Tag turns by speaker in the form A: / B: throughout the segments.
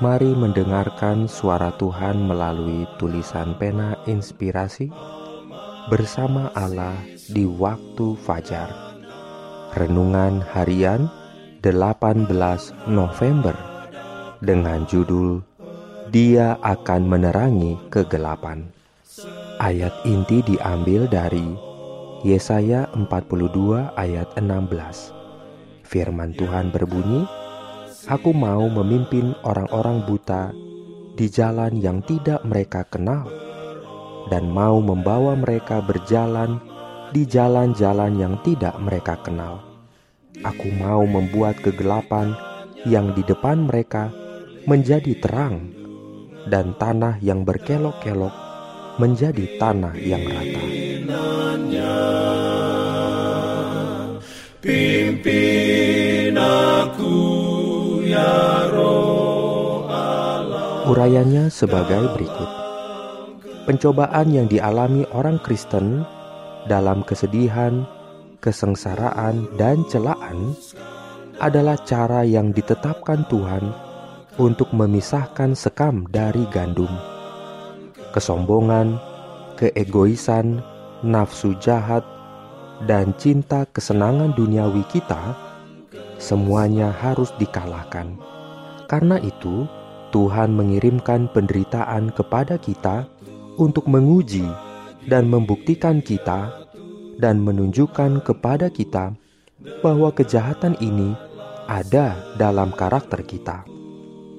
A: Mari mendengarkan suara Tuhan melalui tulisan pena inspirasi bersama Allah di waktu fajar. Renungan harian 18 November dengan judul Dia akan menerangi kegelapan. Ayat inti diambil dari Yesaya 42 ayat 16. Firman Tuhan berbunyi, Aku mau memimpin orang-orang buta di jalan yang tidak mereka kenal, dan mau membawa mereka berjalan di jalan-jalan yang tidak mereka kenal. Aku mau membuat kegelapan yang di depan mereka menjadi terang, dan tanah yang berkelok-kelok menjadi tanah yang rata.
B: Pimpin
A: Urayanya sebagai berikut. Pencobaan yang dialami orang Kristen dalam kesedihan, kesengsaraan, dan celaan adalah cara yang ditetapkan Tuhan untuk memisahkan sekam dari gandum. Kesombongan, keegoisan, nafsu jahat, dan cinta kesenangan duniawi kita semuanya harus dikalahkan. Karena itu, Tuhan mengirimkan penderitaan kepada kita untuk menguji dan membuktikan kita dan menunjukkan kepada kita bahwa kejahatan ini ada dalam karakter kita.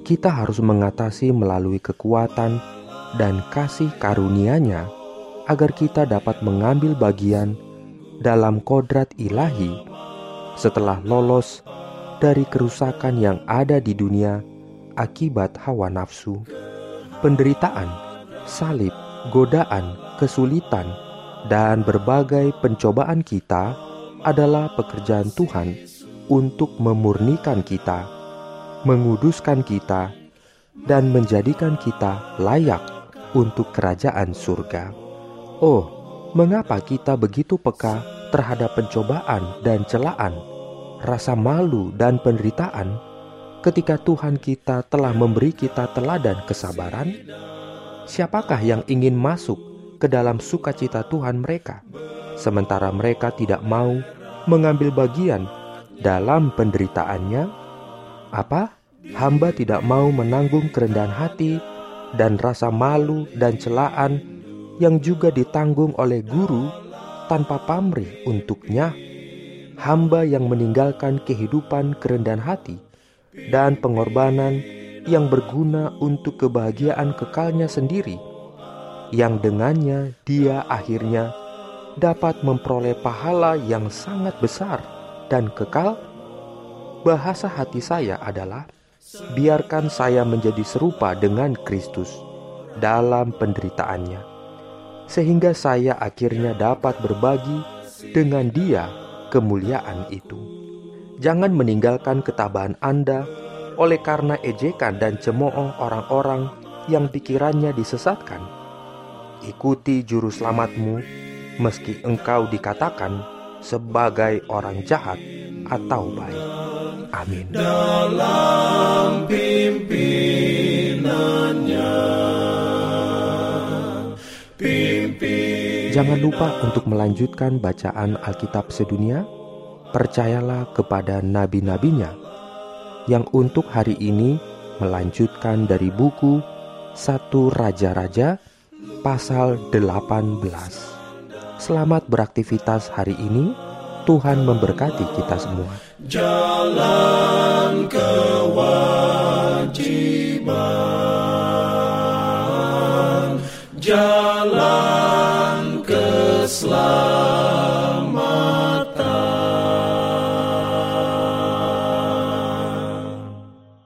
A: Kita harus mengatasi melalui kekuatan dan kasih karunia-Nya agar kita dapat mengambil bagian dalam kodrat ilahi setelah lolos dari kerusakan yang ada di dunia akibat hawa nafsu, penderitaan, salib, godaan, kesulitan, dan berbagai pencobaan kita adalah pekerjaan Tuhan untuk memurnikan kita, menguduskan kita, dan menjadikan kita layak untuk kerajaan surga. Oh, mengapa kita begitu peka terhadap pencobaan dan celaan? Rasa malu dan penderitaan ketika Tuhan kita telah memberi kita teladan kesabaran? Siapakah yang ingin masuk ke dalam sukacita Tuhan mereka, sementara mereka tidak mau mengambil bagian dalam penderitaannya? Apa? Hamba tidak mau menanggung kerendahan hati dan rasa malu dan celaan yang juga ditanggung oleh guru tanpa pamrih untuknya hamba yang meninggalkan kehidupan kerendahan hati dan pengorbanan yang berguna untuk kebahagiaan kekalnya sendiri, yang dengannya dia akhirnya dapat memperoleh pahala yang sangat besar dan kekal. Bahasa hati saya adalah, biarkan saya menjadi serupa dengan Kristus dalam penderitaannya, sehingga saya akhirnya dapat berbagi dengan Dia kemuliaan itu. Jangan meninggalkan ketabahan Anda oleh karena ejekan dan cemooh orang-orang yang pikirannya disesatkan. Ikuti juru selamatmu meski engkau dikatakan sebagai orang jahat atau baik. Amin.
B: Dalam pimpinannya
A: Jangan lupa untuk melanjutkan bacaan Alkitab sedunia. Percayalah kepada nabi-nabinya yang untuk hari ini melanjutkan dari buku Satu Raja-Raja pasal 18. Selamat beraktivitas hari ini. Tuhan memberkati kita semua.
B: Jalan keluar slow.